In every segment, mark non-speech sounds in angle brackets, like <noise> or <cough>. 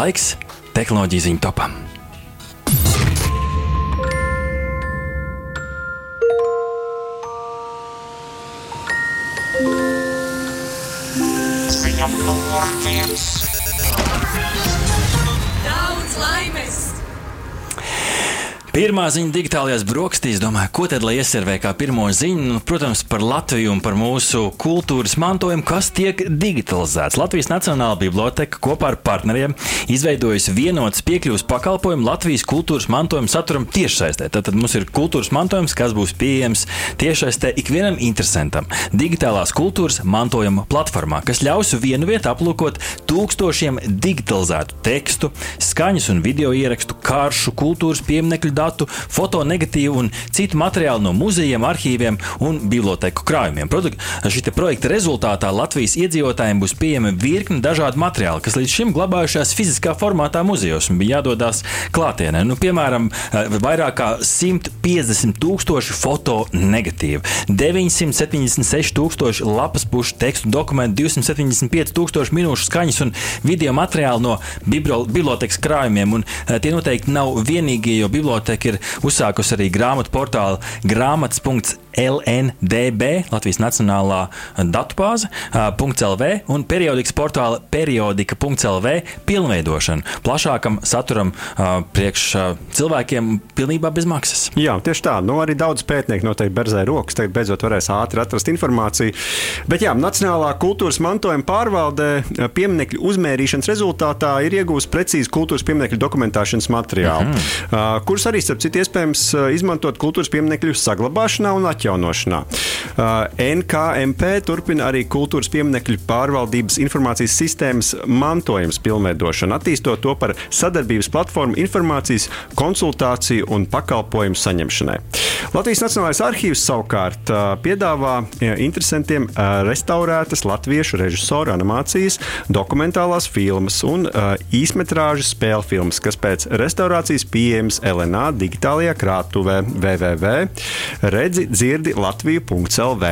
Laiks tehnoloģiju ziņu topam. Daudz laimes! Pirmā ziņa digitālajās brokastīs. Domāju, ko tad lai ieservē kā pirmo ziņu? Nu, protams, par Latviju un par mūsu kultūras mantojumu, kas tiek digitalizēts. Latvijas Nacionālā biblioteka kopā ar partneriem izveidojusi vienotas piekļuves pakalpojumu Latvijas kultūras mantojuma saturam tiešsaistē. Tad mums ir kultūras mantojums, kas būs pieejams tiešsaistē ikvienam interesantam. Digitālās kultūras mantojuma platformā, kas ļaus vienu vietu aplūkot tūkstošiem digitalizētu tekstu, skaņas un video ierakstu, karšu, kultūras pieminiektu datu, fotonegatīvu un citu materiālu no muzejiem, arhīviem un biblioteku krājumiem. Šī projekta rezultātā Latvijas iedzīvotājiem būs pieejama virkne dažādu materiālu, kas līdz šim glabājušās fiziskā formātā muzejos un bija jādodas klātienē. Nu, piemēram, vairāk kā 150 tūkstoši fotonegatīvu, 976 tūkstoši lapas pušu tekstu dokumentu, 275 tūkstoši minūšu skaņas un video materiālu no bibliotekas krājumiem. Un tie noteikti nav vienīgie, jo biblioteka biblioteka ir uzsākusi arī grāmatu portālu grāmatas.lndb, Latvijas Nacionālā datubāze, .lv un periodikas portāla periodika.lv pilnveidošanu plašākam saturam priekš cilvēkiem pilnībā bez maksas. Jā, tieši tā. Nu, arī daudz pētnieku noteikti berzē rokas, tagad beidzot varēs ātri atrast informāciju. Bet jā, Nacionālā kultūras mantojuma pārvaldē pieminiektu uzmērīšanas rezultātā ir iegūst precīzi kultūras pieminiektu dokumentāšanas materiālu, mm -hmm. kurus arī starp citu, iespējams izmantot kultūras pieminiektu saglabāšanā un atjaunošanā. NKMP turpina arī kultūras pieminiektu pārvaldības informācijas sistēmas mantojums pilnveidošanu, attīstot to par sadarbības platformu informācijas, konsultāciju un pakalpojumu saņemšanai. Latvijas Nacionālais arhīvs savukārt piedāvā interesantiem restaurētas latviešu režisoru animācijas, dokumentālās filmas un īsmetrāžu spēļu filmas, kas pēc restaurācijas pieejamas LNA digitālajā krātuvē www.redzirdi.latviju.lv.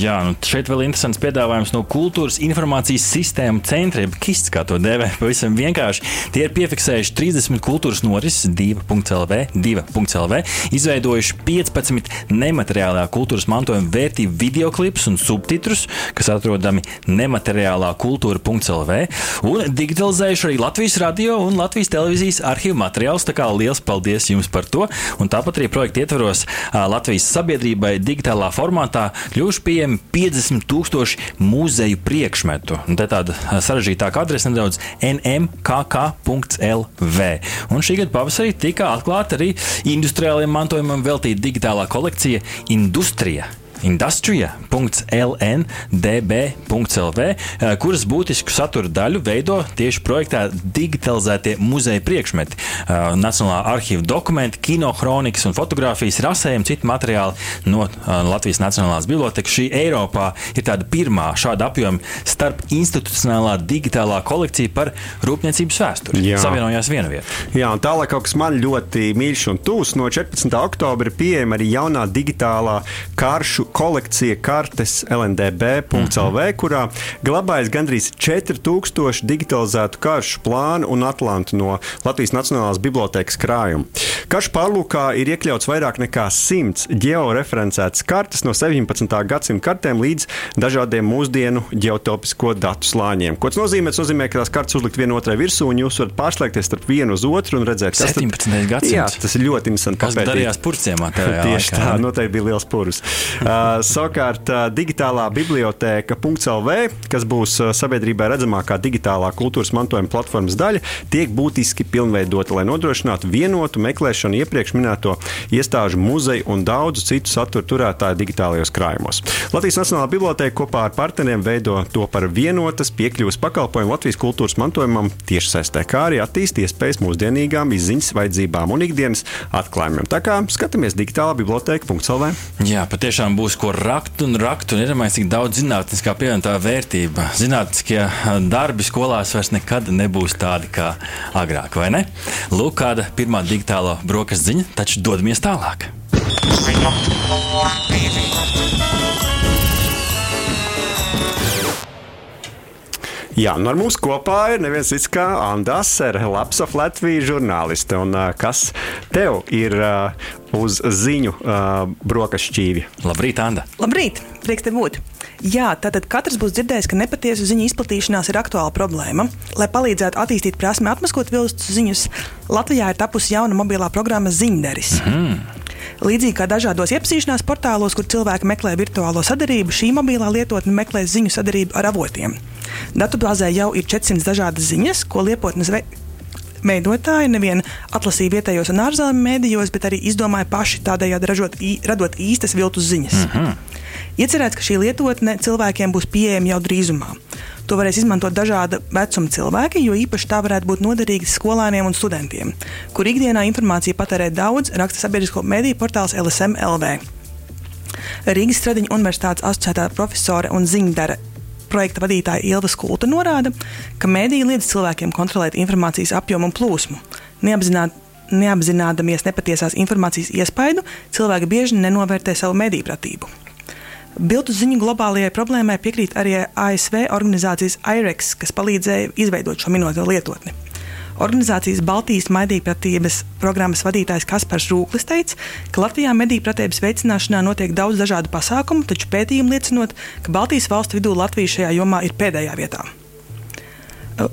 Jā, nu šeit vēl interesants piedāvājums no kultūras informācijas sistēmu centriem, KIST, kā to dēvē. <laughs> Pavisam vienkārši. Tie ir piefiksējuši 30 kultūras norises 2.lv, 2.lv, izveidojuši 15 nemateriālā kultūras mantojuma vērtību videoklipus un subtitrus, kas atrodami nemateriālā kultūra.lv, un digitalizējuši arī Latvijas radio un Latvijas televīzijas arhīvu materiālus. Tā kā liels paldies jums par to. Un tāpat arī projekta ietvaros Latvijas sabiedrībai digitālā formātā kļuvuši pieejami 50 tūkstoši muzeju priekšmetu. Un te tāda sarežģītāka adrese nedaudz nmkk.lv. Un šī gada pavasarī tika atklāta arī industriālajiem mantojumam veltīta digitālā kolekcija Industrija industrija.lndb.lv, eh, kuras būtisku satura daļu veido tieši projektā digitalizētie muzeja priekšmeti, eh, Nacionālā arhīva dokumenti, kinohronikas un fotografijas, rasējumi, citi materiāli no eh, Latvijas Nacionālās bibliotekas. Šī Eiropā ir tāda pirmā šāda apjoma starp institucionālā digitālā kolekcija par rūpniecības vēsturi. Jā. Savienojās viena vieta. Jā, un tālāk kaut kas man ļoti mīļš un tūs. No 14. oktobra pieejama arī jaunā digitālā karšu kolekcija kartes LNDB.CLV, -hmm. kurā glabājas gandrīz 4000 digitalizētu karšu plānu un atlantu no Latvijas Nacionālās bibliotekas krājuma. Karšu pārlūkā ir iekļauts vairāk nekā 100 georeferencētas kartes no 17. gadsimta kartēm līdz dažādiem mūsdienu geotopisko datu slāņiem. Ko tas nozīmē? Tas nozīmē, ka tās kartes uzlikt vienotrai virsū, un jūs varat pārslēgties starp vienu uz otru un redzēt, kas 17. gadsimts. Jā, tas ir ļoti interesanti. Kas darījās purciemā? <laughs> Tieši tā, noteikti bija liels purvs. Uh, <laughs> savukārt, digitālā biblioteka.CLV, kas būs sabiedrībai redzamākā digitālā kultūras mantojuma platformas daļa, tiek būtiski pilnveidota, lai nodrošinātu vienotu meklēšanu iepriekš minēto iestāžu muzeju un daudzu citu satura turētāju digitālajos krājumos. Latvijas Nacionālā biblioteka kopā ar partneriem veido to par vienotas piekļuves pakalpojumu Latvijas kultūras mantojumam tiešsaistē, kā arī attīst iespējas mūsdienīgām izziņas vajadzībām un ikdienas atklājumiem. Tā kā skatāmies digitālā biblioteka.CLV. Jā, patiešām būs ko rakt un rakt, un iedomājieties, cik daudz zinātniskā pievienotā vērtība. Zinātniskie darbi skolās vairs nekad nebūs tādi kā agrāk, vai ne? Lūk, kāda pirmā digitālā brokastu ziņa, taču dodamies tālāk. Jā, nu ar mums kopā ir neviens cits kā Anna Asere, Latvijas Latvijas žurnāliste. Un, kas tev ir uh, uz ziņu uh, brokastu šķīvi? Labrīt, Anna! Labrīt! Prieks te būt! Jā, tātad katrs būs dzirdējis, ka nepatiesu ziņu izplatīšanās ir aktuāla problēma. Lai palīdzētu attīstīt prasmi atmaskot viltus ziņas, Latvijā ir tapusi jauna mobilā programma Ziņderis. Mm. Līdzīgi kā dažādos iepazīšanās portālos, kur cilvēki meklē virtuālo sadarbību, šī mobilā lietotne meklē ziņu sadarbību ar avotiem. Datubāzē jau ir 400 dažādas ziņas, ko lietotnes veidotāji nevien atlasīja vietējos un ārzemju mēdījos, bet arī izdomāja paši tādējādi ražot, radot īstas viltus ziņas. Mm -hmm. Iecerēts, ka šī lietotne cilvēkiem būs pieejama jau drīzumā. To varēs izmantot dažāda vecuma cilvēki, jo īpaši tā varētu būt noderīga skolēniem un studentiem, kur ikdienā informāciju patērē daudz, raksta sabiedrisko mediju portāls LSM LV. Rīgas Stradiņa Universitātes asociētā profesore un ziņdara projekta vadītāja Ilva Skulta norāda, ka mēdīja liedz cilvēkiem kontrolēt informācijas apjomu un plūsmu. Neapzināt, neapzinādamies nepatiesās informācijas iespaidu, cilvēki bieži nenovērtē savu mediju pratību. Biltu ziņu globālajai problēmai piekrīt arī ASV organizācijas IREX, kas palīdzēja izveidot šo minēto lietotni. Organizācijas Baltijas medīpratības programmas vadītājs Kaspars Rūklis teica, ka Latvijā medīpratības veicināšanā notiek daudz dažādu pasākumu, taču pētījumi liecinot, ka Baltijas valstu vidū Latvija šajā jomā ir pēdējā vietā.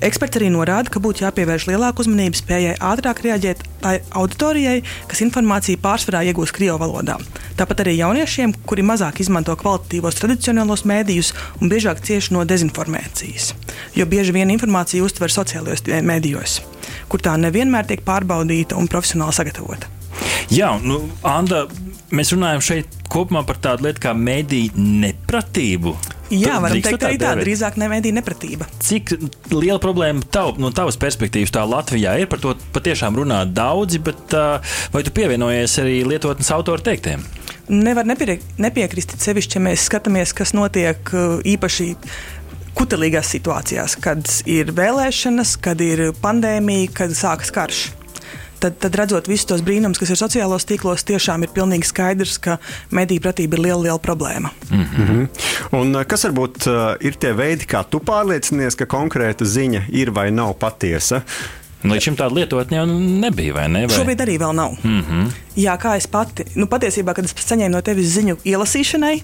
Eksperts arī norāda, ka būtu jāpievērš lielāka uzmanība spējai ātrāk reaģēt tai auditorijai, kas informāciju pārsvarā iegūst krievu valodā. Tāpat arī jauniešiem, kuri mazāk izmanto kvalitatīvos tradicionālos mēdījus un biežāk cieš no dezinformācijas. Jo bieži vien informācija uztver sociālajos mēdījos, kur tā nevienmēr tiek pārbaudīta un profesionāli sagatavota. Jā, nu, Anna, mēs runājam šeit kopumā par tādu lietu kā mediju nepratību. Jā, varam teikt, arī tā drīzāk nemedīja nepratība. Cik liela problēma tav, no tavas perspektīvas tā Latvijā ir? Par to patiešām runā daudzi, bet uh, vai tu pievienojies arī lietotnes autoru teiktiem? Nevar nepie, nepiekrist, sevišķi, ja mēs skatāmies, kas notiek īpaši kutelīgās situācijās, kad ir vēlēšanas, kad ir pandēmija, kad sākas karš tad, tad redzot visus tos brīnumus, kas ir sociālos tīklos, tiešām ir pilnīgi skaidrs, ka mediju pratība ir liela, liela problēma. Mm -hmm. Un eh, kas varbūt uh, ir tie veidi, kā tu pārliecinies, ka konkrēta ziņa ir vai nav patiesa? Līdz šim tāda lietotne jau nebija, vai ne? Vai? Šobrīd arī vēl nav. Mm -hmm. Jā, kā es pati, nu, patiesībā, kad es saņēmu no tevis ziņu ielasīšanai,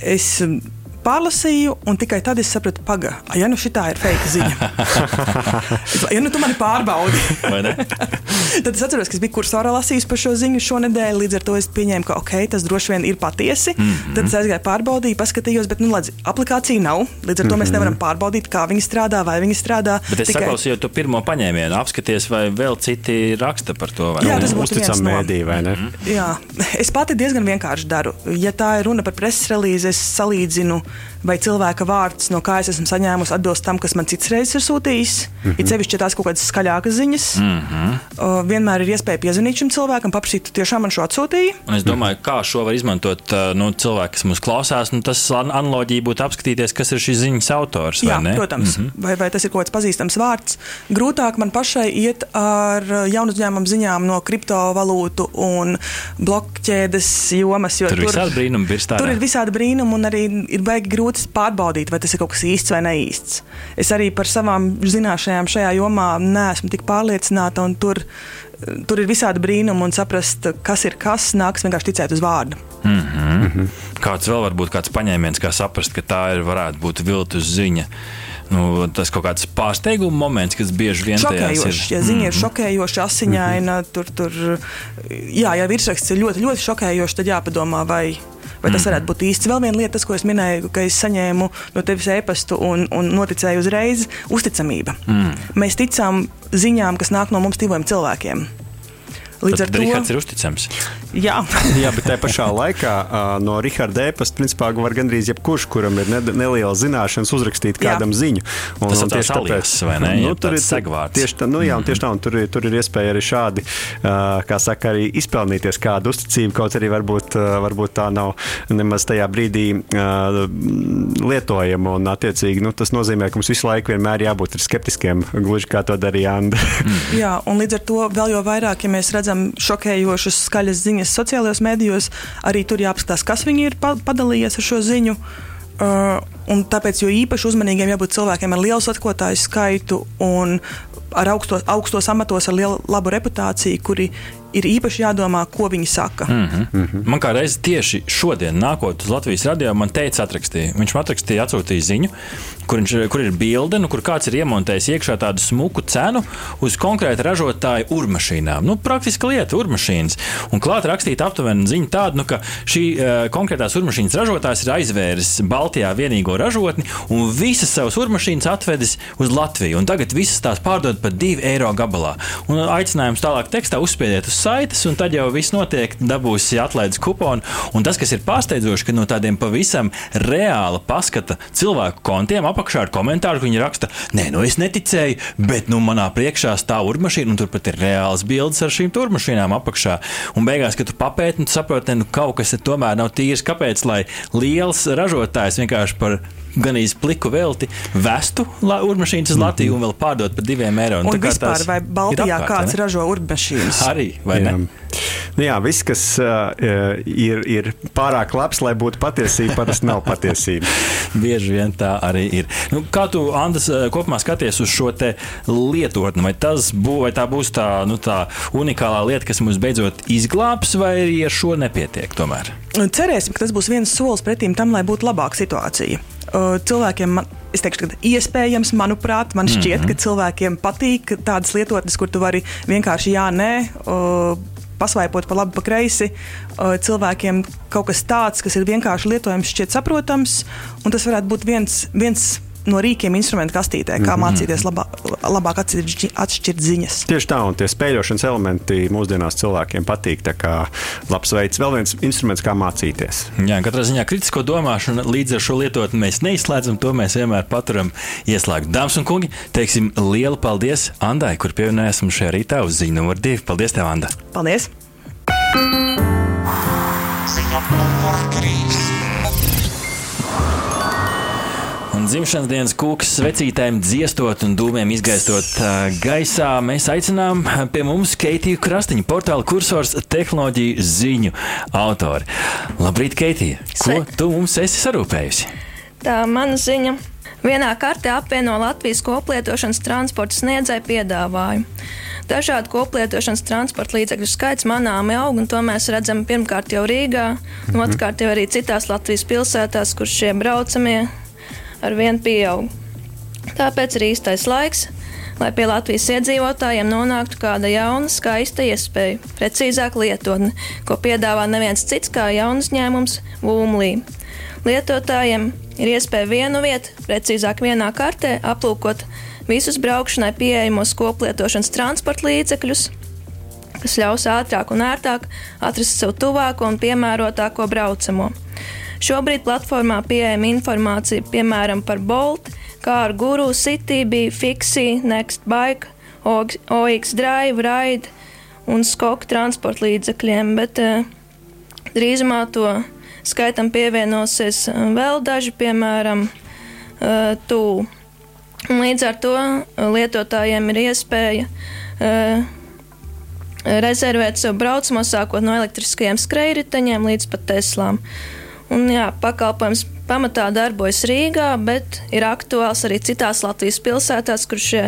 es pārlasīju, un tikai tad es sapratu, paga, ja nu šī ir fake ziņa. <laughs> ja nu tu mani pārbaudi. <laughs> tad es atceros, ka es biju kursā lasījis par šo ziņu šonadēļ, līdz ar to es pieņēmu, ka ok, tas droši vien ir patiesi. Mm -hmm. Tad es aizgāju pārbaudīju, paskatījos, bet nu, ledz, aplikācija nav. Līdz ar to mm -hmm. mēs mhm. nevaram pārbaudīt, kā viņi strādā, vai viņi strādā. Bet es tikai... saklausīju to pirmo paņēmienu, apskaties, vai vēl citi raksta par to. Jā, tas būtu uzticams no... mēdī, vai ne? Mm -hmm. Jā, es pati diezgan vienkārši daru. Ja tā ir runa par preses relīzi, es salīdzinu vai cilvēka vārds, no kā es esmu saņēmusi, atbilst tam, kas man cits reizes ir sūtījis. Mm -hmm. Ir sevišķi tās kaut kādas skaļākas ziņas. Mm -hmm. uh, vienmēr ir iespēja piezvanīt šim cilvēkam, paprasīt, tiešām man šo atsūtīji. Un es domāju, kā šo var izmantot nu, cilvēki, kas mums klausās. Nu, tas analoģija būtu apskatīties, kas ir šīs ziņas autors. Jā, protams, mm -hmm. vai, vai tas ir kaut kāds pazīstams vārds. Grūtāk man pašai iet ar jaunu uzņēmumu ziņām no kriptovalūtu un blokķēdes jomas. Tur, tur, tur, tur ir visādi brīnumi un arī ir baigi grūti grūti pārbaudīt, vai tas ir kaut kas īsts vai neīsts. Es arī par savām zināšanām šajā jomā neesmu tik pārliecināta, un tur, tur ir visādi brīnumi, un saprast, kas ir kas, nāks vienkārši ticēt uz vārdu. Mm -hmm. Mm -hmm. Kāds vēl var būt kāds paņēmiens, kā saprast, ka tā ir varētu būt viltus ziņa? nu, tas kaut kāds pārsteiguma moments, kas bieži vien šokējošs. Ir. Ja ziņa mm -hmm. ir mhm. šokējoša, asiņaina, mm -hmm. tur, tur, jā, ja virsraksts ir ļoti, ļoti šokējošs, tad jāpadomā, vai Vai tas varētu būt īsts? Vēl viena lieta, tas, ko es minēju, ka es saņēmu no tevis e-pastu un, un noticēju uzreiz - uzticamība. Mm. Mēs ticam ziņām, kas nāk no mums diviem cilvēkiem. Līdz Tad ar to Rihards ir uzticams. Jā, <laughs> Jā bet tajā pašā laikā no Riharda e-pasta principā var gandrīz jebkurš, kuram ir ne, neliela zināšanas, uzrakstīt kādam Jā. ziņu. Un, Tas un tieši tāpēc, vai ne? Nu, tur ir segvārds. Tieši tā, nu, jā, un tieši tā, un tur, ir, tur ir iespēja arī šādi, kā saka, arī izpelnīties kādu uzticību, kaut arī varbūt, varbūt tā nav nemaz tajā brīdī lietojama. Un, attiecīgi, nu, tas nozīmē, ka mums visu laiku vienmēr jābūt skeptiskiem, gluži kā to darīja Anna. jā, un līdz ar to vēl jau vairāk, ja mēs redzam, redzam šokējošas, skaļas ziņas sociālajos mēdījos, arī tur jāapskatās, kas viņi ir padalījies ar šo ziņu. Uh, un tāpēc jo īpaši uzmanīgiem jābūt cilvēkiem ar lielu atklātāju skaitu un ar augsto, augstos amatos, ar lielu labu reputāciju, kuri ir īpaši jādomā, ko viņi saka. Mm -hmm. Mm -hmm. Man kā reiz tieši šodien, nākot uz Latvijas radio, man teica, atrakstīja. Viņš man atrakstīja, atsūtīja ziņu, kur, viņš, kur ir bilde, nu, kur kāds ir iemontējis iekšā tādu smuku cenu uz konkrēta ražotāja urmašīnām. Nu, praktiski lieta, urmašīnas. Un klāt rakstīta aptuveni ziņa tāda, nu, ka šī uh, konkrētās urmašīnas ražotājs ir aizvēris Baltijā vienīgo ražotni un visas savas urmašīnas atvedis uz Latviju. Un tagad visas tās pārdod par 2 eiro gabalā. Un aicinājums tālāk tekstā uzspiediet uz saites, un tad jau viss notiek, dabūsi atlaides kuponu. Un tas, kas ir pārsteidzoši, ka no tādiem pavisam reāla paskata cilvēku kontiem apakšā ir komentāri, ka viņi raksta, nē, nu es neticēju, bet nu manā priekšā stāv urmašīna, un turpat ir reāls bildes ar šīm turmašīnām apakšā. Un beigās, kad tu papēti, tu saproti, nu kaut kas tomēr nav tīrs. Kāpēc? Lai liels ražotājs vienkārši par gan īsi pliku velti vestu urmašīnas uz Latviju un vēl pārdot par diviem eiro. Un, un vispār, vai Baltijā apkārt, kāds ne? ražo urmašīnas? Arī, vai jā. ne? Nu jā, viss, kas uh, ir, ir pārāk labs, lai būtu patiesība, parasti nav patiesība. <laughs> Bieži vien tā arī ir. Nu, kā tu, Andris, kopumā skaties uz šo lietotni? Vai, bū, vai tā būs tā, nu, tā unikālā lieta, kas mums beidzot izglābs, vai arī ar šo nepietiek tomēr? Cerēsim, ka tas būs viens solis pretīm tam, lai būtu labāka situācija cilvēkiem. Man, es teikšu, ka iespējams, manuprāt, man šķiet, mm -hmm. ka cilvēkiem patīk tādas lietotnes, kur tu vari vienkārši jā, nē. Uh, pasvaipot pa labi, pa kreisi, cilvēkiem kaut kas tāds, kas ir vienkārši lietojams, šķiet saprotams. Tas varētu būt viens, viens no rīkiem instrumentu kastītē, kā mm -hmm. mācīties labā, labāk atšķirt, atšķirt ziņas. Tieši tā, un tie spēļošanas elementi mūsdienās cilvēkiem patīk. Tā kā labs veids, vēl viens instruments, kā mācīties. Jā, katrā ziņā kritisko domāšanu līdz ar šo lietotni mēs neizslēdzam, to mēs vienmēr paturam ieslēgt. Dāmas un kungi, teiksim lielu paldies Andai, kur pievienojās mums šajā rītā uz ziņu numur divi. Paldies, tev, Anda! Paldies! Ziņa numur trīs. Un dzimšanas dienas kūks svecītēm dziestot un dūmiem izgaistot uh, gaisā, mēs aicinām pie mums Keitiju Krastiņu, portāla kursors tehnoloģiju ziņu autori. Labrīt, Keitija! Ko tu mums esi sarūpējusi? Tā mana ziņa. Vienā kartē apvieno Latvijas koplietošanas transporta sniedzēju piedāvājumu. Dažādu koplietošanas transporta līdzekļu skaits manāmi aug, un to mēs redzam pirmkārt jau Rīgā, un mhm. otrkārt jau arī citās Latvijas pilsētās, kur šie braucamie ar vienu pieaug. Tāpēc ir īstais laiks, lai pie Latvijas iedzīvotājiem nonāktu kāda jauna, skaista iespēja, precīzāk lietotne, ko piedāvā neviens cits kā jauns ņēmums Vūmlī. Lietotājiem ir iespēja vienu vietu, precīzāk vienā kartē, aplūkot visus braukšanai pieejamos koplietošanas transporta līdzekļus, kas ļaus ātrāk un ērtāk atrast sev tuvāko un piemērotāko braucamo. Šobrīd platformā pieejama informācija piemēram par Bolt, kā ar Guru, Citybee, Fixi, Nextbike, OX Drive, Ride un Skoku transporta līdzekļiem, bet uh, drīzumā to skaitam pievienosies uh, vēl daži, piemēram, uh, tūlīt. Līdz ar to lietotājiem ir iespēja uh, rezervēt sev braucamo sākot no elektriskajiem skrejriteņiem līdz pat Teslām. Un, jā, pakalpojums pamatā darbojas Rīgā, bet ir aktuāls arī citās Latvijas pilsētās, kur šie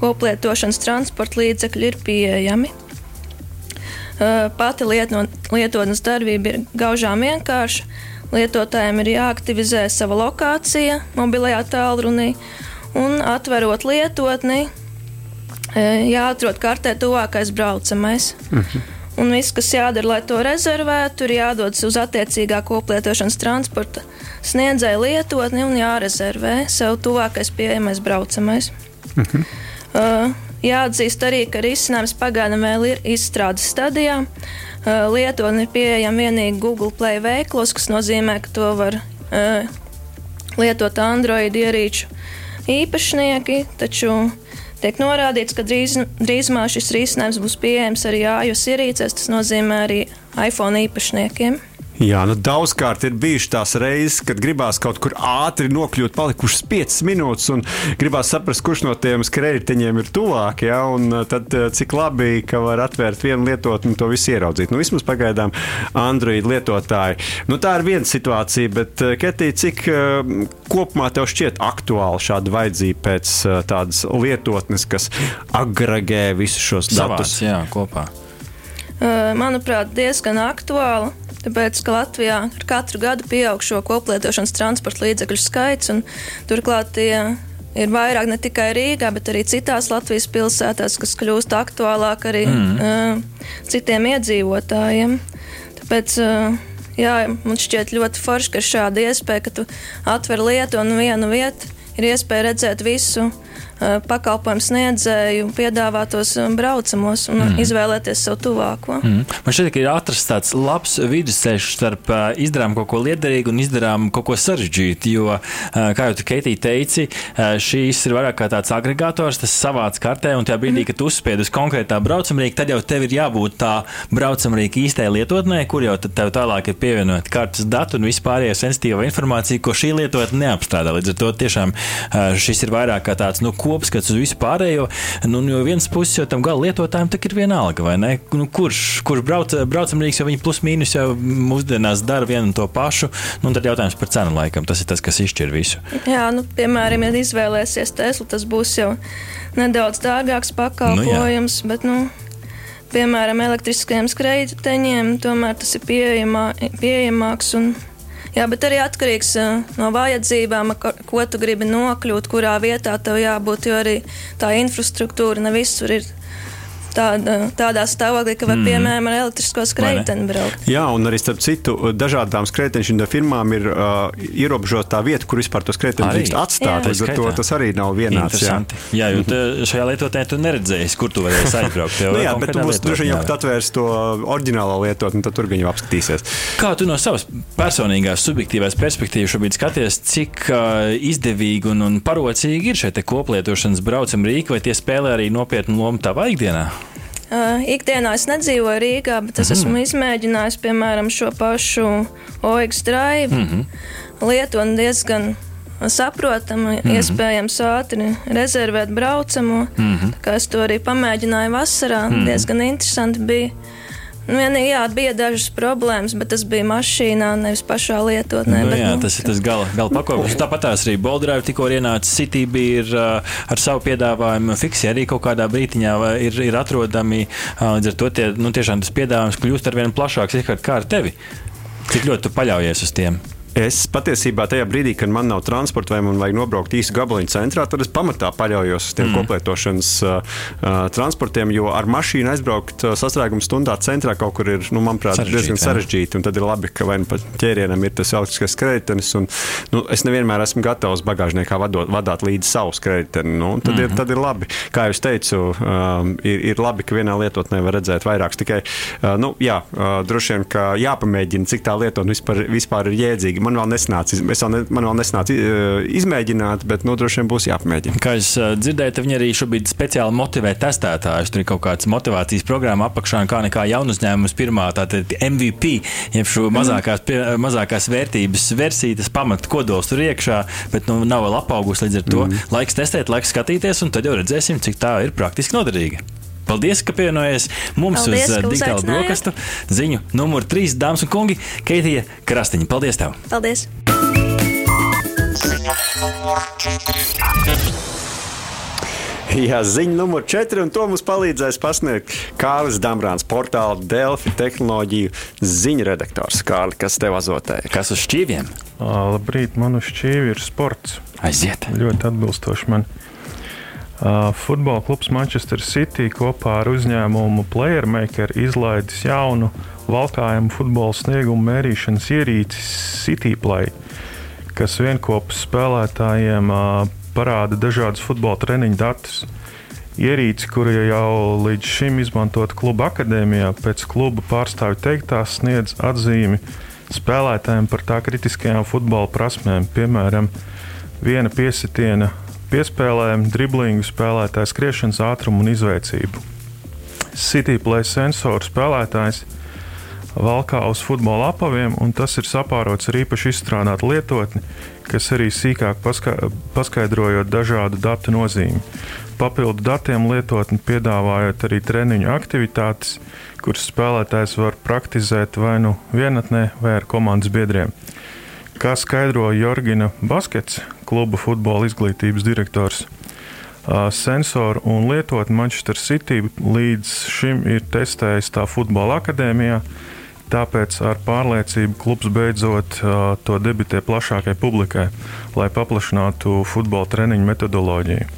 koplietošanas transporta līdzekļi ir pieejami. Pati lietotnes darbība ir gaužām vienkārša. Lietotājiem ir jāaktivizē sava lokācija mobilajā tālrunī un atverot lietotni, jāatrod kartē tuvākais braucamais. Mhm. Un viss, kas jādara, lai to rezervētu, ir jādodas uz attiecīgā koplietošanas transporta sniedzēja lietotni un jārezervē sev tuvākais pieejamais braucamais. Mhm. Uh, jāatzīst arī, ka risinājums pagaidām vēl ir izstrādes stadijā. Uh, lietotne ir pieejama tikai Google Play veiklos, kas nozīmē, ka to var uh, lietot Android ierīču īpašnieki, taču Tiek norādīts, ka drīz, drīzumā šis risinājums būs pieejams arī iOS ierīcēs, tas nozīmē arī iPhone īpašniekiem. Jā, nu daudzkārt ir bijušas tās reizes, kad gribās kaut kur ātri nokļūt, palikušas 5 minūtes, un gribās saprast, kurš no tiem skrējējiņiem ir tuvāk. Ja? Un uh, tad uh, cik labi, ka var atvērt vienu lietotni un to visu ieraudzīt. Nu, vismaz pagaidām Android lietotāji. Nu, tā ir viena situācija, bet uh, Ketī, cik kopumā tev šķiet aktuāli šāda vajadzība pēc tādas lietotnes, kas agregē visus šos datus? Savāc, jā, kopā. Manuprāt, diezgan aktuāli. Tāpēc, ka Latvijā ar katru gadu pieaug šo koplietošanas transporta līdzekļu skaits, un turklāt tie ir vairāk ne tikai Rīgā, bet arī citās Latvijas pilsētās, kas kļūst aktuālāk arī mm. uh, citiem iedzīvotājiem. Tāpēc, uh, jā, man šķiet ļoti forši, ka ir šāda iespēja, ka tu atver lietu un vienu vietu ir iespēja redzēt visu pakalpojumu sniedzēju piedāvātos eh, braucamos un mm. izvēlēties savu tuvāko. Mm. Man šķiet, ka ir atrasts tāds labs vidusceļš starp izdarām kaut ko liederīgu un izdarām kaut ko sarežģītu. Jo, kā jau tu Keitija teici, šīs ir vairāk kā tāds agregators, tas savāds kartē, un tajā brīdī, mm. kad uzspied uz konkrētā braucamrīka, tad jau tev ir jābūt tā braucamrīka īstajā lietotnē, kur jau tev tālāk ir pievienot kartes datu un vispārējā sensitīva informācija, ko šī lietotne neapstrādā. Līdz ar to tiešām šis ir vairāk kā tāds nu, kopskats uz visu pārējo. Nu, no vienas puses jau tam gala lietotājiem ir vienalga, vai ne? Nu, kurš kurš brauc, braucamrīks, jau viņi plus mīnus jau mūsdienās dara vienu un to pašu. Nu, tad jautājums par cenu laikam. Tas ir tas, kas izšķir visu. Jā, nu, piemēram, ja izvēlēsies Teslu, tas būs jau nedaudz dārgāks pakalpojums. Nu, bet, nu, piemēram, elektriskajiem skrejteņiem, tomēr tas ir pieejamā, pieejamāks. Un Jā, bet arī atkarīgs no vajadzībām, ko tu gribi nokļūt, kurā vietā tev jābūt. Jo arī tā infrastruktūra ne visur ir tāda, tādā stāvoklī, ka var, mm. piemēram, ar elektrisko skrejteni braukt. Jā, un arī starp citu, dažādām skrejteņu firmām ir uh, ierobežota vieta, kur vispār to skrejteni drīkst atstāt. Līdz ar to tas arī nav vienāds. Jā, jā jo te, šajā lietotnē tu neredzēsi, kur tu varēsi aizbraukt. <laughs> nu, jā, bet tu būsi droši vien jau atvērs to oriģinālo lietotni, tad tur gan jau apskatīsies. Kā tu no savas personīgās, subjektīvās perspektīvas šobrīd skaties, cik uh, izdevīgi un, un parocīgi ir šie koplietošanas braucam rīki, vai tie spēlē arī nopietnu lomu tavā ikdienā? Uh, ikdienā es nedzīvoju Rīgā, bet es mm esmu izmēģinājis, piemēram, šo pašu OX drive mm -hmm. lietu un diezgan saprotama, mm -hmm. iespējams ātri rezervēt braucamo. Mm -hmm. Es to arī pamēģināju vasarā, mm -hmm. diezgan interesanti bija. Vienīgi, jā, bija dažas problēmas, bet tas bija mašīnā, nevis pašā lietotnē. Nu, bet, jā, nu, tas ir tas gala, gala pakopums. Tāpat tās arī Boldrive tikko ienāca City bija ir, uh, ar savu piedāvājumu. Fiksi arī kaut kādā brītiņā ir, ir atrodami. Uh, līdz ar to tie, nu, tiešām tas piedāvājums kļūst ar vien plašāks. Kā ar tevi? Cik ļoti tu paļaujies uz tiem? Es patiesībā tajā brīdī, kad man nav transporta vai man vajag nobraukt īsu gabaliņu centrā, tad es pamatā paļaujos uz tiem mm. koplietošanas uh, transportiem, jo ar mašīnu aizbraukt uh, sastrēguma stundā centrā kaut kur ir, nu, manuprāt, sarežģīti, diezgan sarežģīti. Tad ir labi, ka vai nu pat ķērienam ir tas elektriskais skrejtenis, un nu, es nevienmēr esmu gatavs bagāžniekā vadot, vadāt līdzi savu skrejteni. Nu, tad, mm -hmm. ir, tad ir labi. Kā jau teicu, um, ir, ir labi, ka vienā lietotnē var redzēt vairākus. Tikai, uh, nu, jā, uh, droši vien, ka jāpamēģina, cik tā lietotne vispār, vispār ir jēdzīga man vēl nesnāca, vēl ne, man vēl nesnāca izmēģināt, bet nu, droši vien būs jāpamēģina. Kā es dzirdēju, tad viņi arī šobrīd speciāli motivē testētājus. Tur ir kaut kāds motivācijas programma apakšā, kā nekā jaunu uzņēmumu pirmā, tātad MVP, jeb šo mazākās, pie, mazākās vērtības versiju, tas pamat kodols tur iekšā, bet nu, nav vēl apaugusi līdz ar to. Mm. Laiks testēt, laiks skatīties, un tad jau redzēsim, cik tā ir praktiski noderīga. Paldies, ka pievienojies mums Paldies, uz digitālu brokastu ziņu numur 3, dāmas un kungi, Keitija Krastiņa. Paldies! Tev. Paldies! Jā, ziņa numur 4, un to mums palīdzēs pasniegt Kārlis Dambrāns, portāla Delfi tehnoloģiju ziņu redaktors. Kārli, kas tev azotē? Kas uz šķīviem? Labrīt, man uz šķīvi ir sports. Aiziet! Ļoti atbilstoši man. Uh, futbola klubs Manchester City kopā ar uzņēmumu Playermaker izlaidis jaunu valkājumu futbola sniegumu mērīšanas ierīci CityPlay, kas vienopus spēlētājiem uh, parāda dažādus futbola treniņu datus. Ierīci, kura jau līdz šim izmantota kluba akadēmijā, pēc kluba pārstāvju teiktās sniedz atzīmi spēlētājiem par tā kritiskajām futbola prasmēm, piemēram, viena piesitiena piespēlēm, driblingu spēlētāju skriešanas ātrumu un izveicību. Cityplay sensoru spēlētājs valkā uz futbola apaviem, un tas ir sapārots ar īpaši izstrādātu lietotni, kas arī sīkāk paska paskaidrojot dažādu datu nozīmi. Papildu datiem lietotni piedāvājot arī treniņu aktivitātes, kuras spēlētājs var praktizēt vai nu vienatnē, vai ar komandas biedriem. Kā skaidro Jorgina Baskets, kluba futbola izglītības direktors, sensoru un lietotni Manchester City līdz šim ir testējis tā futbola akadēmijā. Tāpēc ar pārliecību klubs beidzot to debitē plašākai publikai, lai paplašinātu futbola treniņu metodoloģiju.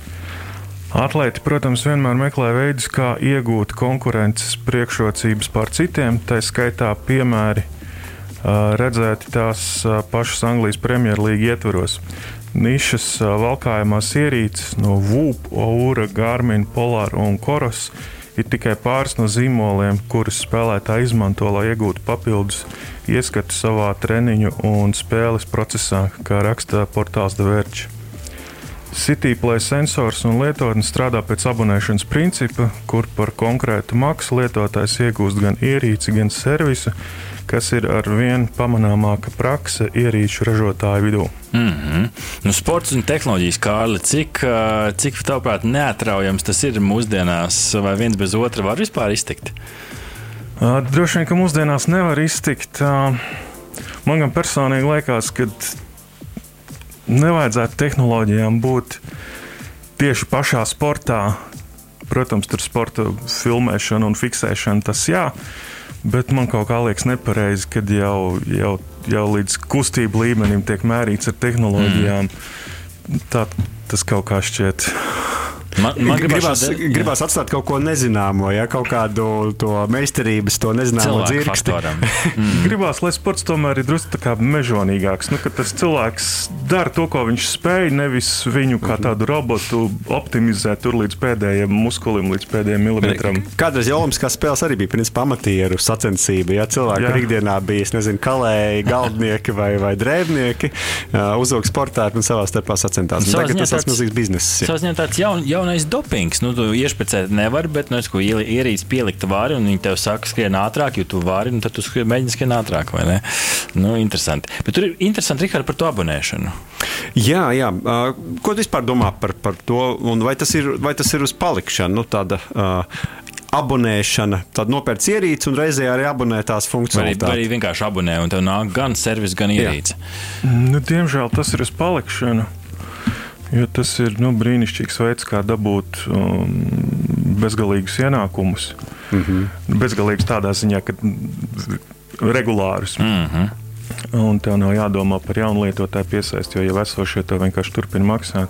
Atlēti, protams, vienmēr meklē veidus, kā iegūt konkurences priekšrocības pār citiem, tā skaitā piemēri redzēti tās pašas Anglijas Premjerlīgas ietvaros. Nišas valkājumās ierīces no VUP, Oura, Garmin, Polar un Koros ir tikai pāris no zīmoliem, kurus spēlētāji izmanto, lai iegūtu papildus ieskatu savā treniņu un spēles procesā, kā raksta portāls The Verge. CityPlay sensors un lietotne strādā pēc abonēšanas principa, kur par konkrētu maksu lietotājs iegūst gan ierīci, gan servisu, kas ir ar vien pamanāmāka prakse ierīču ražotāju vidū. Mm -hmm. nu, sports un tehnoloģijas, Kārli, cik, cik tavuprāt neatraujams tas ir mūsdienās, vai viens bez otra var vispār iztikt? Droši vien, ka mūsdienās nevar iztikt. Man gan personīgi liekas, ka nevajadzētu tehnoloģijām būt tieši pašā sportā. Protams, tur sporta filmēšana un fiksēšana tas jā. Bet man kaut kā liekas nepareizi, kad jau, jau, jau līdz kustību līmenim tiek mērīts ar tehnoloģijām. Mm. Tā, tas kaut kā šķiet Man, man gribās, šodien, gribās atstāt kaut ko nezināmo, ja kaut kādu to meistarības, to nezināmo dzirksti. <laughs> mm. gribās, lai sports tomēr ir drusku mežonīgāks. Nu, tas cilvēks dara to, ko viņš spēj, nevis viņu kā mhm. tādu robotu optimizēt tur līdz pēdējiem muskulim, līdz pēdējiem milimetram. Kādreiz jau Olimpiskās spēles arī bija principā amatieru sacensība. Ja cilvēki jā. ikdienā bija, nezinu, kalēji, galdnieki vai, vai drēbnieki, uh, uzauga sportā un savā starpā sacentās. Tagad tas ir milzīgs bizness. Tas jaunais dopings. Nu, tu iešpēcēt nevar, bet, nu, es, ko ierīci pielikt vari, un viņi tev saka, skrien ātrāk, jo tu vari, un tad tu skrien, mēģini skrien ātrāk, vai ne? Nu, interesanti. Bet tur ir interesanti, Rihard, par to abonēšanu. Jā, jā. Ko tu vispār domā par, par to, un vai tas ir, vai tas ir uz palikšanu? Nu, tāda, uh, abonēšana, tad nopērts ierīci un reizē arī abonē tās funkcijas. Vai arī vienkārši abonē, un tev nāk gan servis, gan ierīce. Nu, diemžēl tas ir uz palikšanu. Jo tas ir nu, brīnišķīgs veids, kā dabūt um, bezgalīgus ienākumus. Mm -hmm. Bezgalīgus tādā ziņā, ka regulārus. Mm -hmm. Un tev nav jādomā par jaunu lietotāju piesaisti, jo jau esošie to vienkārši turpina maksāt.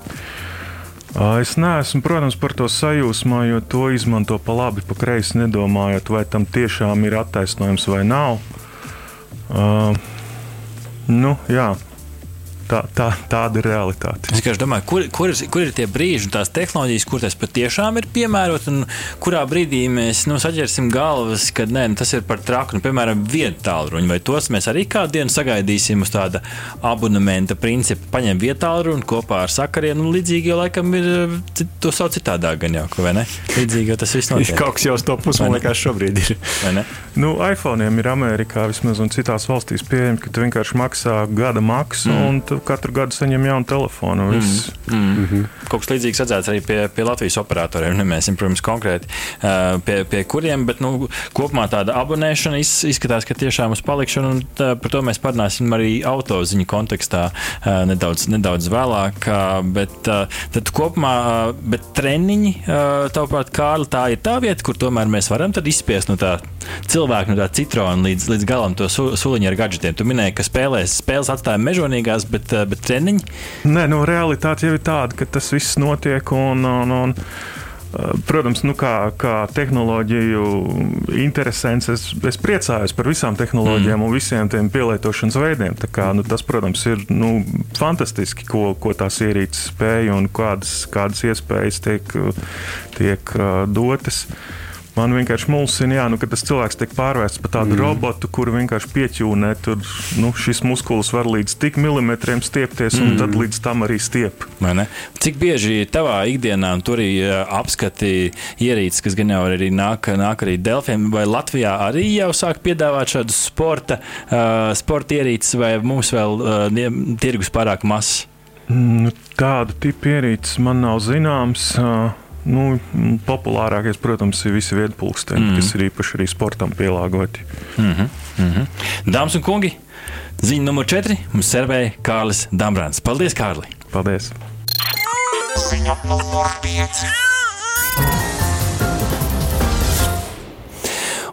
Es neesmu, protams, par to sajūsmā, jo to izmanto pa labi, pa kreisi nedomājot, vai tam tiešām ir attaisnojums vai nav. Uh, nu, jā, tā, tā, tāda ir realitāte. Es domāju, kur, kur, ir, kur ir tie brīži un tās tehnoloģijas, kur tas patiešām ir piemērots, un kurā brīdī mēs nu, saķersim galvas, ka nē, nu, tas ir par traku. Nu, piemēram, vietu tālruņu, vai tos mēs arī kādu dienu sagaidīsim uz tāda abonementa principa. Paņem vietu tālruņu kopā ar sakariem, un līdzīgi jau laikam ir to sauc citādāk, gan jau, vai ne? Līdzīgi jau tas viss notiek. Kaut kas jau uz to pusi, man liekas, šobrīd ir. Nu, iPhone ir Amerikā vismaz un citās valstīs pieejami, ka tu vienkārši maksā gada maksu, mm. un tu katru gadu saņem jaunu telefonu. Mm. Mm. Mm -hmm. Kaut kas līdzīgs redzēts arī pie, pie Latvijas operatoriem. Nemēsim, protams, konkrēti pie, pie kuriem, bet nu, kopumā tāda abonēšana izskatās, ka tiešām uz palikšanu, un tā, par to mēs parunāsim arī autoziņu kontekstā nedaudz, nedaudz vēlāk. Bet tad kopumā, bet treniņi, tavuprāt, Kārli, tā ir tā vieta, kur tomēr mēs varam izspiest no tā cilvēka, no tā citrona līdz, līdz galam to su, suliņu ar gadgetiem. Tu minēji, ka spēlēs, spēles atstāja mežonīgās, bet bet, eh, bet treniņi? Nē, nu, realitāte jau ir tāda, ka tas viss notiek. Un, un, un, eh, Protams, nu, kā, kā tehnoloģiju interesants, es, es priecājos par visām tehnoloģijām mm. un visiem tiem pielietošanas veidiem. Kā, nu, tas, protams, ir nu, fantastiski, ko, ko tās ierīces spēj un kādas, kādas iespējas tiek, tiek uh, dotas. Man vienkārši mulsina, jā, nu, ka tas cilvēks tiek pārvērsts par tādu mm. robotu, kuru vienkārši pieķūnē. Tur nu, šis muskulis var līdz tik milimetriem stiepties, un mm. tad līdz tam arī stiep. Cik bieži tavā ikdienā tur arī apskati ierīces, kas gan jau arī nāk, nāk arī Delfiem, vai Latvijā arī jau sāk piedāvāt šādus sporta, uh, sporta ierīces, vai mums vēl uh, tirgus pārāk mazs? Mm, tādu tipu ierīces man nav zināms. Uh, Nu, populārākais, protams, ir visi viedpulksteņi, mm. kas ir īpaši arī sportam pielāgoti. Mm -hmm. Mm -hmm. Dāmas un kungi, ziņa numur 4 mums servēja Kārlis Dambrāns. Paldies, Kārli! Paldies! Ziņa numur 5.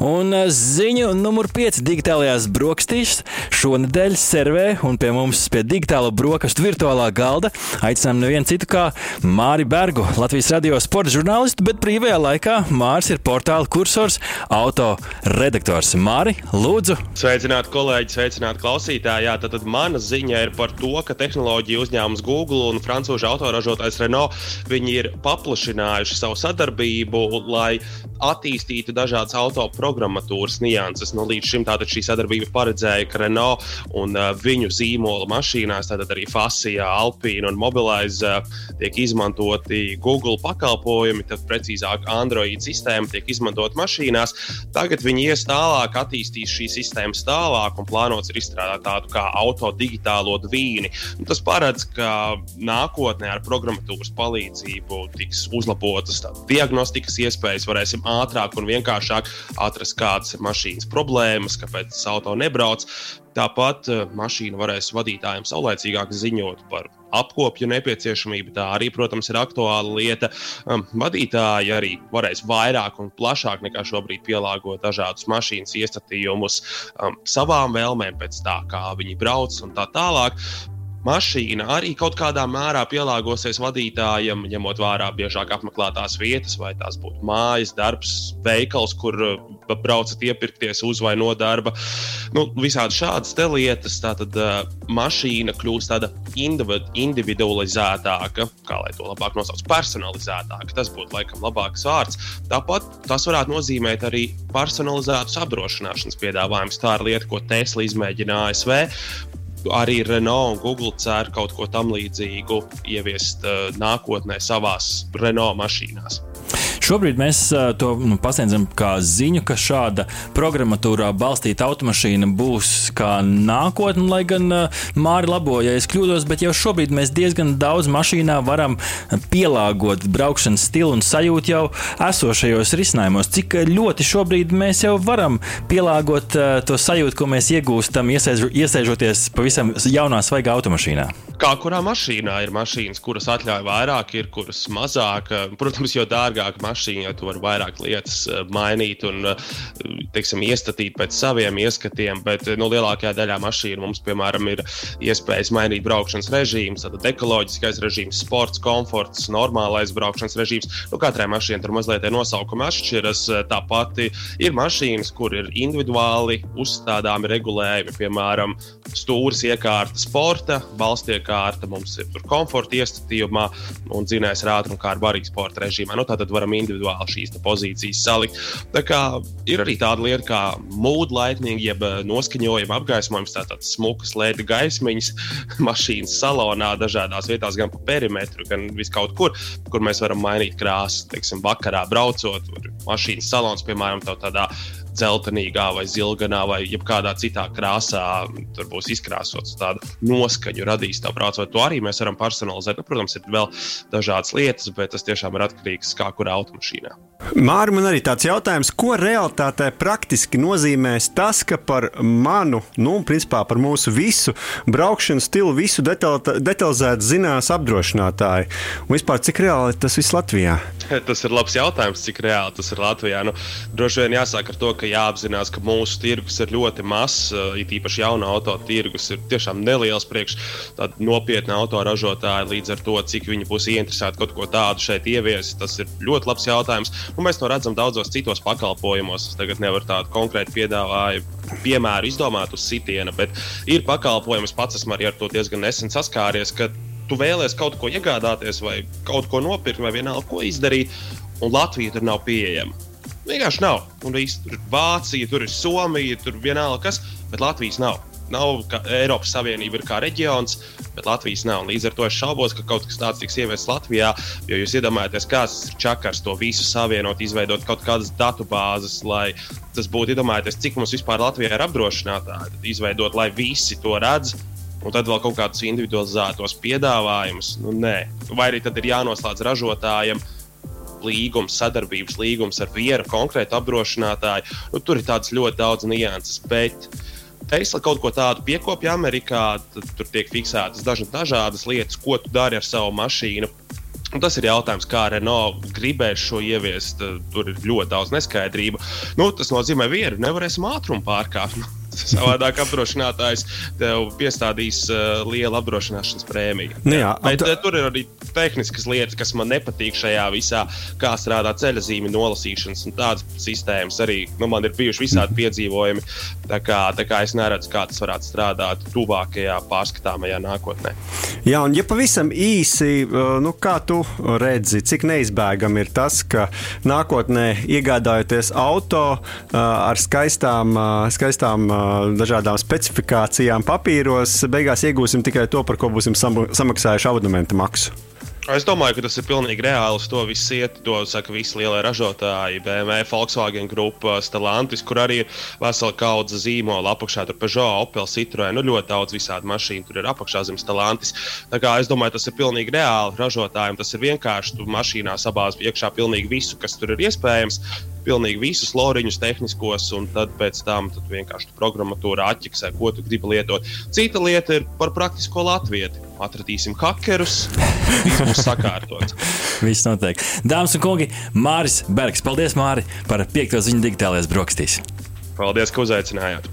Un eh, ziņu numur 5 digitālajās brokastīs šonadēļ servē un pie mums pie digitāla brokastu virtuālā galda aicinām nevienu citu kā Māri Bergu, Latvijas radio sporta žurnālistu, bet brīvajā laikā Māris ir portāla kursors, auto redaktors. Māri, lūdzu! Sveicināti kolēģi, sveicināti klausītāji! Jā, tad, tad mana ziņa ir par to, ka tehnoloģija uzņēmums Google un frančūžu autoražotājs Renault ir paplašinājuši savu sadarbību, lai attīstītu dažādas autoprogrammas programmatūras nianses. Nu, līdz šim tātad šī sadarbība paredzēja, ka Renault un uh, viņu zīmola mašīnās, tātad arī Fasija, Alpīna un Mobilize uh, tiek izmantoti Google pakalpojumi, tad precīzāk Android sistēma tiek izmantot mašīnās. Tagad viņi ies tālāk, attīstīs šīs sistēmas tālāk un plānots ir izstrādāt tādu kā auto digitālo dvīni. Un tas paredz, ka nākotnē ar programmatūras palīdzību tiks uzlabotas diagnostikas iespējas, varēsim ātrāk un vienkāršāk atrast, kādas ir mašīnas problēmas, kāpēc tas auto nebrauc. Tāpat uh, mašīna varēs vadītājiem saulēcīgāk ziņot par apkopju nepieciešamību. Tā arī, protams, ir aktuāla lieta. Um, vadītāji arī varēs vairāk un plašāk nekā šobrīd pielāgot dažādus mašīnas iestatījumus um, savām vēlmēm, pēc tā, kā viņi brauc un tā tālāk mašīna arī kaut kādā mērā pielāgosies vadītājam, ņemot vērā biežāk apmeklētās vietas, vai tās būtu mājas, darbs, veikals, kur uh, braucat iepirkties uz vai no darba. Nu, visādi šādas lietas. Tātad uh, mašīna kļūst tāda individualizētāka, kā lai to labāk nosauc, personalizētāka. Tas būtu laikam labāks vārds. Tāpat tas varētu nozīmēt arī personalizētus apdrošināšanas piedāvājumus. Tā ir lieta, ko Tesla izmēģināja ASV arī Renault un Google cer kaut ko tam līdzīgu ieviest uh, nākotnē savās Renault mašīnās. Šobrīd mēs to nu, pasniedzam kā ziņu, ka šāda programmatūrā balstīta automašīna būs kā nākotne, lai gan Māri labo, ja es kļūdos, bet jau šobrīd mēs diezgan daudz mašīnā varam pielāgot braukšanas stilu un sajūtu jau esošajos risinājumos. Cik ļoti šobrīd mēs jau varam pielāgot to sajūtu, ko mēs iegūstam, iesēžoties pavisam jaunā, svaigā automašīnā. Kā kurā mašīnā ir mašīnas, kuras atļauj vairāk, ir kuras mazāk. Protams, jo dārgāka mašīna, jo tu vari vairāk lietas eh, mainīt un eh, teiksim, iestatīt pēc saviem ieskatiem. Bet nu, lielākajā daļā mašīnu mums, piemēram, ir iespējas mainīt braukšanas režīmus, tad ekoloģiskais režīms, sports, komforts, normālais braukšanas režīms. Nu, katrai mašīnai tur mazliet ir nosaukumi atšķiras. Tāpat ir mašīnas, kur ir individuāli uzstādāmi regulējumi, piemēram, stūris iekārta sporta, balsts iekārta, mums ir komforta iestatījumā un dzinējs ar ātrumu kā ar barīgu sporta režīmā. Nu, tātad varam individuāli šīs pozīcijas salikt. Tā kā ir arī tāda lieta kā mood lighting, jeb eh, noskaņojuma apgaismojums, tātad smukas lēta gaismiņas <laughs> mašīnas salonā, dažādās vietās, gan pa perimetru, gan viskaut kur, kur mēs varam mainīt krāsas. Teiksim, vakarā braucot, mašīnas salons, piemēram, tādā dzeltenīgā, vai zilganā, vai jebkādā citā krāsā. Tur būs izkrāsots tādu noskaņu, radīs tā vai to arī mēs varam personalizēt. Nu, protams, ir vēl dažādas lietas, bet tas tiešām ir atkarīgs no kā kurā automašīnā. Mārķis, man arī tāds jautājums, ko realitātē praktiski nozīmēs tas, ka par manu, nu, principā par mūsu visu braukšanas stilu, visu detalizēti zinās apdrošinātāji. Un vispār, cik reāli tas viss Latvijā? <laughs> Tas ir labs jautājums, cik reāli tas ir Latvijā. Nu, droši vien jāsāk ar to, ka jāapzinās, ka mūsu tirgus ir ļoti mazs, eh, it īpaši jauna auto tirgus ir tiešām neliels priekš tādu nopietnu autoražotāju. Līdz ar to, cik viņi būs ieinteresēti kaut ko tādu šeit ieviest, tas ir ļoti labs jautājums. Un mēs to redzam daudzos citos pakalpojumos. Es tagad nevaru tādu konkrētu piedāvājumu, piemēru izdomāt uz sitiena, bet ir pakalpojums, pats esmu arī ar to diezgan nesen saskāries tu vēlēsies kaut ko iegādāties, vai kaut ko nopirkt, vai vienalga ko izdarīt, un Latvija tur nav pieejama. Vienkārši nav. Un viss tur ir Vācija, tur ir Somija, tur vienalga kas, bet Latvijas nav. Nav kā Eiropas Savienība ir kā reģions, bet Latvijas nav. Un līdz ar to es šaubos, ka kaut kas tāds tiks ieviests Latvijā. Jo jūs iedomājaties, kāds ir čakars to visu savienot, izveidot kaut kādas datubāzes, lai tas būtu iedomājieties, cik mums vispār Latvijā ir apdrošinātāji. Izveidot, lai visi to redz. Un tad vēl kaut kādus individualizētos piedāvājumus. Nu, nē. Vai arī tad ir jānoslēdz ražotājiem līgums, sadarbības līgums ar vienu konkrētu apdrošinātāju. Nu, tur ir tādas ļoti daudz nianses. Bet Tesla kaut ko tādu piekopja Amerikā, tad tur tiek fiksētas dažas dažādas lietas, ko tu dari ar savu mašīnu. Un tas ir jautājums, kā Renault gribēs šo ieviest. Tur ir ļoti daudz neskaidrību. Nu, tas nozīmē, ka vienu nevarēsim ātrumu pārkāpt. <laughs> Savādāk apdrošinātājs tev piestādīs uh, lielu apdrošināšanas prēmiju. Nu jā, Bet apd- uh, tur ir arī tehniskas lietas, kas man nepatīk šajā visā, kā strādā ceļa zīmju nolasīšanas un tādas sistēmas. Arī nu, man ir bijuši visādi piedzīvojumi. Tā kā, tā kā es neredzu, kā tas varētu strādāt tuvākajā pārskatāmajā nākotnē. Jā, un ja pavisam īsi, uh, nu, kā tu redzi, cik neizbēgami ir tas, ka nākotnē iegādājoties auto ar skaistām, skaistām dažādām specifikācijām papīros, beigās iegūsim tikai to, par ko būsim sam samaksājuši abonementa maksu. Es domāju, ka tas ir pilnīgi reāli. To viss iet. To saka visi lielie ražotāji, BMW, Volkswagen grupa, Stellantis, kur arī ir vesela kaudze zīmola apakšā. Tur Peugeot, Opel, Citroen, nu ļoti daudz visādi mašīnu. Tur ir apakšā zem Stellantis. Tā kā es domāju, tas ir pilnīgi reāli ražotājiem. Tas ir vienkārši. Tu mašīnā sabāzi iekšā pilnīgi visu, kas tur ir iespējams. Pilnīgi visus loriņus, tehniskos, un tad pēc tam tad vienkārši programmatūra atķeksē, ko tu gribi lietot. Cita lieta ir par praktisko latvieti. Atradīsim hakerus, viss būs sakārtots. <laughs> Viss notiek. Dāmas un kungi, Māris Bergs. Paldies, Māri, par piekto ziņu digitālajās brokastīs. Paldies, ka uzaicinājāt!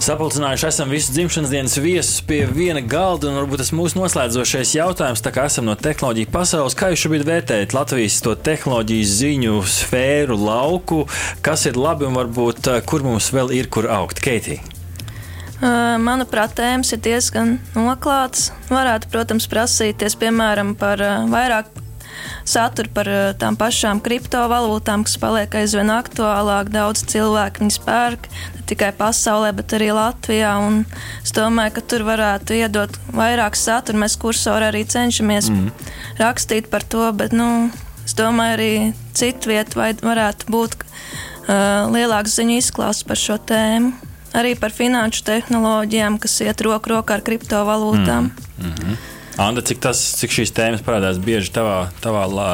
Sapulcinājuši esam visus dzimšanas dienas viesus pie viena galda, un varbūt tas mūsu noslēdzošais jautājums, tā kā esam no tehnoloģiju pasaules, kā jūs šobrīd vērtējat Latvijas to tehnoloģiju ziņu sfēru, lauku, kas ir labi un varbūt eh, kur mums vēl ir kur augt? Uh, Manuprāt, tēmas ir diezgan noklātas. Varētu, protams, prasīties piemēram par vairāk saturu par uh, tām pašām kriptovalūtām, kas paliek aizvien aktuālāk. Daudz cilvēku viņas pērk ne tikai pasaulē, bet arī Latvijā. Un es domāju, ka tur varētu iedot vairāk satura. Mēs kursori arī cenšamies mm. rakstīt par to, bet nu, es domāju, arī citu vietu varētu būt uh, lielāks ziņu izklāsts par šo tēmu arī par finanšu tehnoloģijām, kas iet roku rokā ar kriptovalūtām. Mm. Mm -hmm. Anda, cik, tas, cik šīs tēmas parādās bieži tavā, tavā la,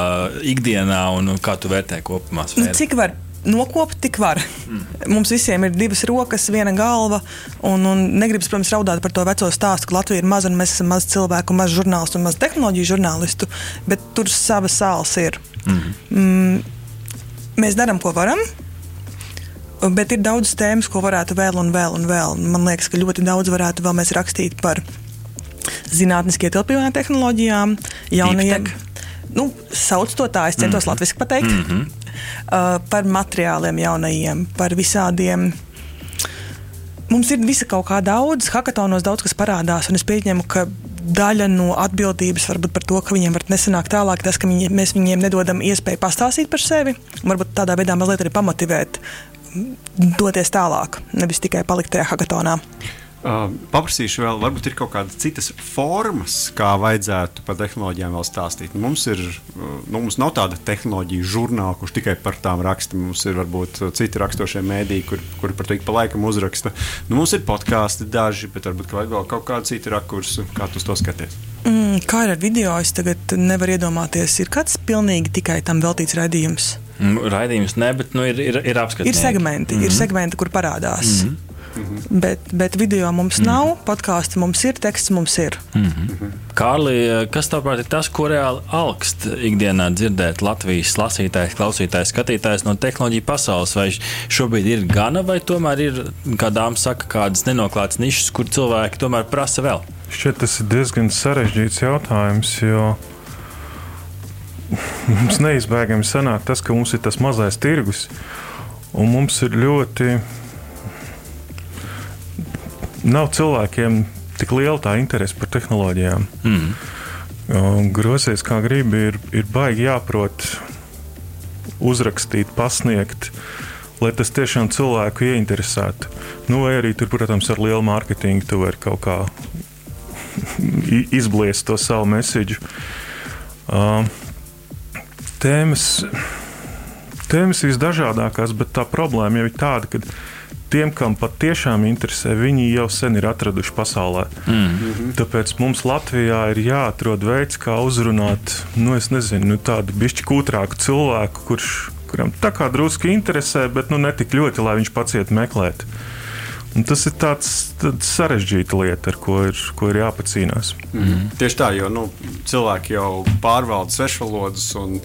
ikdienā un kā tu vērtē kopumā? Nu, cik var nokopt, tik var. Mm. Mums visiem ir divas rokas, viena galva. Un, un negribas, protams, raudāt par to veco stāstu, ka Latvija ir maza un mēs esam maz cilvēku, maz žurnālistu un maz tehnoloģiju žurnālistu. Bet tur savas sāls ir. Mm. Mm, mēs darām, ko varam. Bet ir daudz tēmas, ko varētu vēl un vēl un vēl. Man liekas, ka ļoti daudz varētu vēl mēs rakstīt par zinātniskiem ietilpīgām tehnoloģijām, jaunajiem. Nu, sauc to tā, es centos mm -hmm. latviešu pateikt. Mm -hmm. uh, par materiāliem jaunajiem, par visādiem. Mums ir visa kaut kā daudz, hackathonos daudz kas parādās, un es pieņemu, ka daļa no atbildības varbūt par to, ka viņiem var nesanākt tālāk, tas, ka viņi, mēs viņiem nedodam iespēju pastāstīt par sevi, un varbūt tādā veidā mazliet arī pamotivēt doties tālāk, nevis tikai palikt tajā hackathonā. Uh, paprasīšu vēl, varbūt ir kaut kādas citas formas, kā vajadzētu par tehnoloģijām vēl stāstīt. Mums ir, nu, mums nav tāda tehnoloģija žurnāla, kurš tikai par tām raksta. Mums ir varbūt citi raksturošie mēdīji, kur, kur par to ik pa laikam uzraksta. Nu, mums ir podkāsti daži, bet varbūt ka vajag vēl kaut kādu citu rakursu, kā tu to skaties. Mm, kā ir ar video? Es tagad nevaru iedomāties, ir kāds pilnīgi tikai tam veltīts raidījums. Raidījums ne, bet nu, ir, ir, ir apskatījums. Ir segmenti, mm -hmm. ir segmenti, kur parādās. Mm -hmm. Mm -hmm. bet, bet video mums mm -hmm. nav, podkāstu mums ir, teksts mums ir. Mm -hmm. Kārli, kas tavāprāt ir tas, ko reāli augst ikdienā dzirdēt Latvijas lasītājs, klausītājs, skatītājs no tehnoloģiju pasaules? Vai šobrīd ir gana, vai tomēr ir, kā dāmas saka, kādas nenoklātas nišas, kur cilvēki tomēr prasa vēl? Šķiet, tas ir diezgan sarežģīts jautājums, jo mums neizbēgami sanāk tas, ka mums ir tas mazais tirgus, un mums ir ļoti. Nav cilvēkiem tik liela tā interese par tehnoloģijām. Mm. Grozies kā gribi, ir, ir baigi jāprot uzrakstīt, pasniegt. Lai tas tiešām cilvēku ieinteresētu. Nu, vai arī tur, protams, ar lielu mārketingu tu vari kaut kā <laughs> izbliest to savu mēsīju. Uh, tēmas, tēmas visdažādākās, bet tā problēma jau ir tāda, ka tiem, kam patiešām interesē, viņi jau sen ir atraduši pasaulē. Mm -hmm. Tāpēc mums Latvijā ir jāatrod veids, kā uzrunāt nu, nezinu, nu, tādu bišķi kūtrāku cilvēku, kurš, kuram tā kā drusku interesē, bet nu, ne tik ļoti, lai viņš pats iet meklēt. Un tas ir tāds sarežģīta lieta, ar ko ir, ko ir jāpacīnās. Mm -hmm. Tieši tā, jo nu, cilvēki jau pārvalda svešvalodas un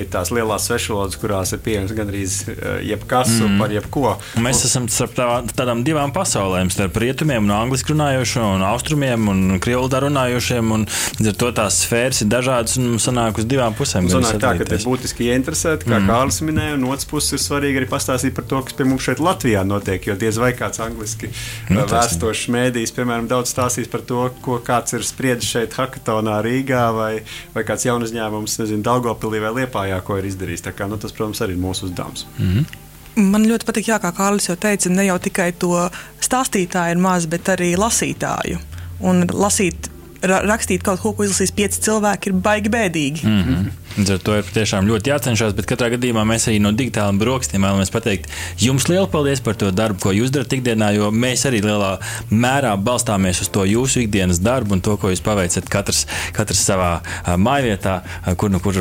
ir tās lielās svešvalodas, kurās ir pieejams gandrīz jebkas mm. par jebko. Un mēs esam starp tā, tādām divām pasaulēm, starp rietumiem, un angļuiski runājošiem, un austrumiem, un krievu runājošiem. Līdz ar to tās sfēras ir dažādas un sanāk uz divām pusēm. Sanāk tā, ka ir būtiski ieinteresēti, kā mm. Kārlis minēja, un otrs puses ir svarīgi arī pastāstīt par to, kas pie mums šeit Latvijā notiek, jo diez vai kāds angliski nu, vēstošs mēdījis, piemēram, daudz stāstīs par to, ko kāds ir spriedzis šeit Hakatonā Rīgā vai, vai kāds jaunu uzņēmums, nezinu, Daugopilī vai Lietuvā liepājā, ko ir izdarījis. Kā, nu, tas, protams, arī ir mūsu uzdevums. Mm -hmm. Man ļoti patīk, jā, kā Kārlis jau teica, ne jau tikai to stāstītāju ir maz, bet arī lasītāju. Un lasīt ra rakstīt kaut ko, ko izlasīs pieci cilvēki, ir baigi bēdīgi. Mm -hmm. Ar to ir tiešām ļoti jācenšas, bet katrā gadījumā mēs arī no digitāliem brokastiem vēlamies pateikt jums lielu paldies par to darbu, ko jūs darat ikdienā, jo mēs arī lielā mērā balstāmies uz to jūsu ikdienas darbu un to, ko jūs paveicat katrs, katrs savā mājvietā, kur nu kur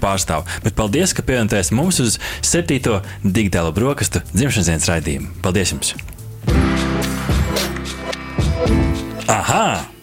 pārstāv. Bet paldies, ka pievienoties mums uz septīto digitālo brokastu dzimšanas dienas raidījumu. Paldies jums! Aha!